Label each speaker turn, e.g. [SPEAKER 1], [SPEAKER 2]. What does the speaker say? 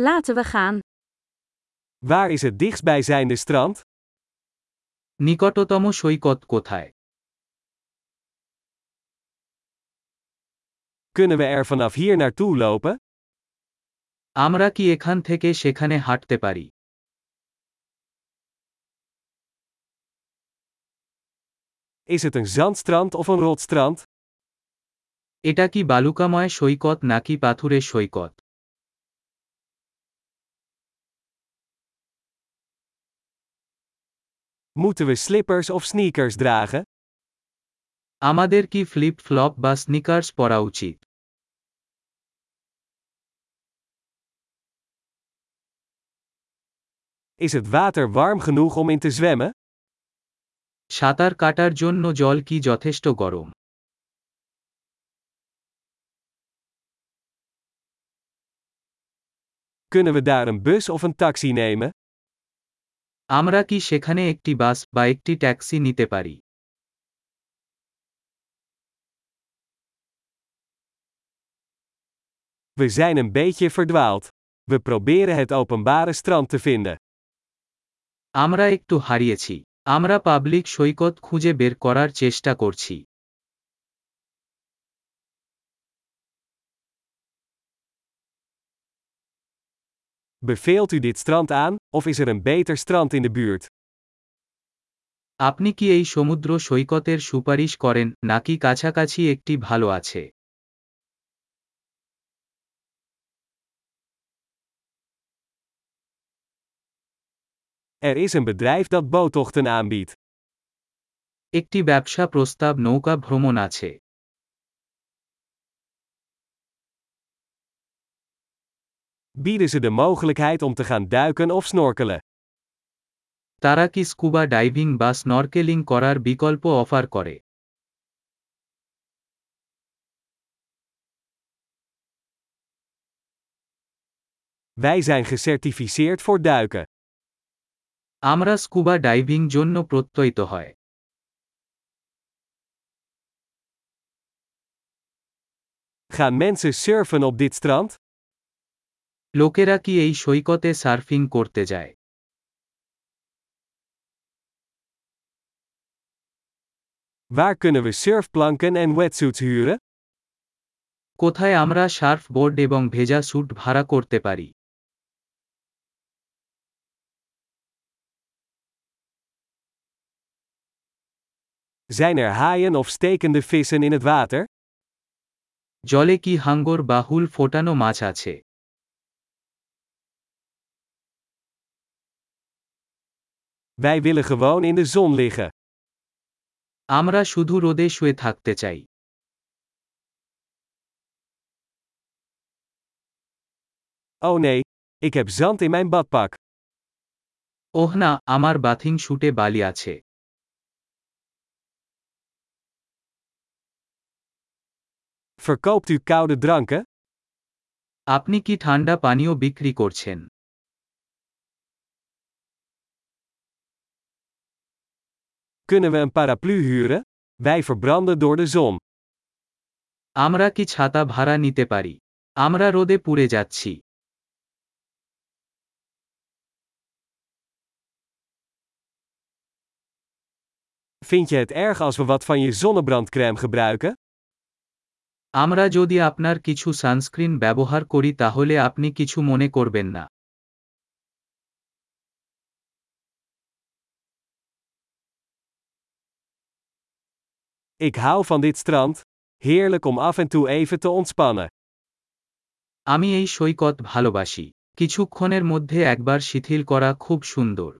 [SPEAKER 1] Laten we gaan.
[SPEAKER 2] Waar is het dichtstbijzijnde strand?
[SPEAKER 3] নিকটতম সৈকত কোথায়
[SPEAKER 2] Kunnen we er vanaf hier naartoe lopen?
[SPEAKER 3] আমরা কি এখান থেকে সেখানে হাঁটতে পারি
[SPEAKER 2] Is het een zandstrand of een rotstrand?
[SPEAKER 3] এটা কি বালুকাময় সৈকত নাকি পাথুরে সৈকত
[SPEAKER 2] Moeten we slippers of sneakers dragen?
[SPEAKER 3] আমাদের কি ফ্লিপ ফ্লপ বা স্নিকার্স পরা উচিত
[SPEAKER 2] Is het water warm genoeg om in te zwemmen?
[SPEAKER 3] সাঁতার কাটার জন্য জল কি যথেষ্ট গরম
[SPEAKER 2] Kunnen we daar een bus of een taxi nemen?
[SPEAKER 3] আমরা কি সেখানে একটি বাস বা একটি ট্যাক্সি নিতে পারি
[SPEAKER 2] We zijn een beetje verdwaald. We proberen het openbare strand te vinden.
[SPEAKER 3] আমরা একটু হারিয়েছি আমরা পাবলিক সৈকত খুঁজে বের করার চেষ্টা করছি
[SPEAKER 2] Beveelt u dit strand aan, of is er een beter strand in de buurt?
[SPEAKER 3] আপনি কি এই সমুদ্র সৈকতের সুপারিশ করেন নাকি কাছাকাছি একটি ভালো আছে
[SPEAKER 2] Er is een bedrijf dat boottochten aanbiedt.
[SPEAKER 3] একটি ব্যবসা প্রস্তাব নৌকা ভ্রমণ আছে
[SPEAKER 2] Bieden ze de mogelijkheid om te gaan duiken of snorkelen?
[SPEAKER 3] তারা কি স্কুবা ডাইভিং বা স্নরকেলিং করার বিকল্প অফার করে
[SPEAKER 2] Wij zijn gecertificeerd voor duiken.
[SPEAKER 3] আমরা স্কুবা ডাইভিং জন্য প্রত্যয়িত হয়
[SPEAKER 2] Gaan mensen surfen op dit strand?
[SPEAKER 3] লোকেরা কি এই সৈকতে সার্ফিং করতে যায়
[SPEAKER 2] Waar kunnen we surfplanken en wetsuits huren?
[SPEAKER 3] কোথায় আমরা সার্ফ বোর্ড এবং ভেজা স্যুট ভাড়া করতে পারি
[SPEAKER 2] Zijn er haaien of stekende vissen in het water?
[SPEAKER 3] জলে কি হাঙ্গর বা হুল ফোটানো মাছ আছে
[SPEAKER 2] Wij willen gewoon in de zon liggen.
[SPEAKER 3] আমরা শুধু রোদে শুয়ে থাকতে চাই
[SPEAKER 2] Oh nee, ik heb zand in mijn badpak.
[SPEAKER 3] ওহ না আমার বাথিং শুটে বালি আছে
[SPEAKER 2] Verkoopt u koude dranken?
[SPEAKER 3] আপনি কি ঠান্ডা পানীয় বিক্রি করছেন
[SPEAKER 2] Kunnen we een paraplu huren? Wij verbranden door de zon.
[SPEAKER 3] আমরা কি ছাতা ভাড়া নিতে পারি আমরা রোদে পুড়ে যাচ্ছি
[SPEAKER 2] Vind je het erg als we wat van je zonnebrandcrème gebruiken?
[SPEAKER 3] আমরা যদি আপনার কিছু সানস্ক্রিন ব্যবহার করি তাহলে আপনি কিছু মনে করবেন না
[SPEAKER 2] Ik hou van dit strand. Heerlijk om af en toe even te ontspannen.
[SPEAKER 3] আমি এই সৈকত ভালোবাসি কিছুক্ষণের মধ্যে একবার শিথিল করা খুব সুন্দর